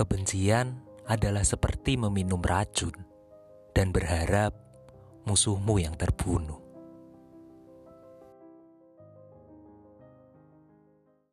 Kebencian adalah seperti meminum racun dan berharap musuhmu yang terbunuh.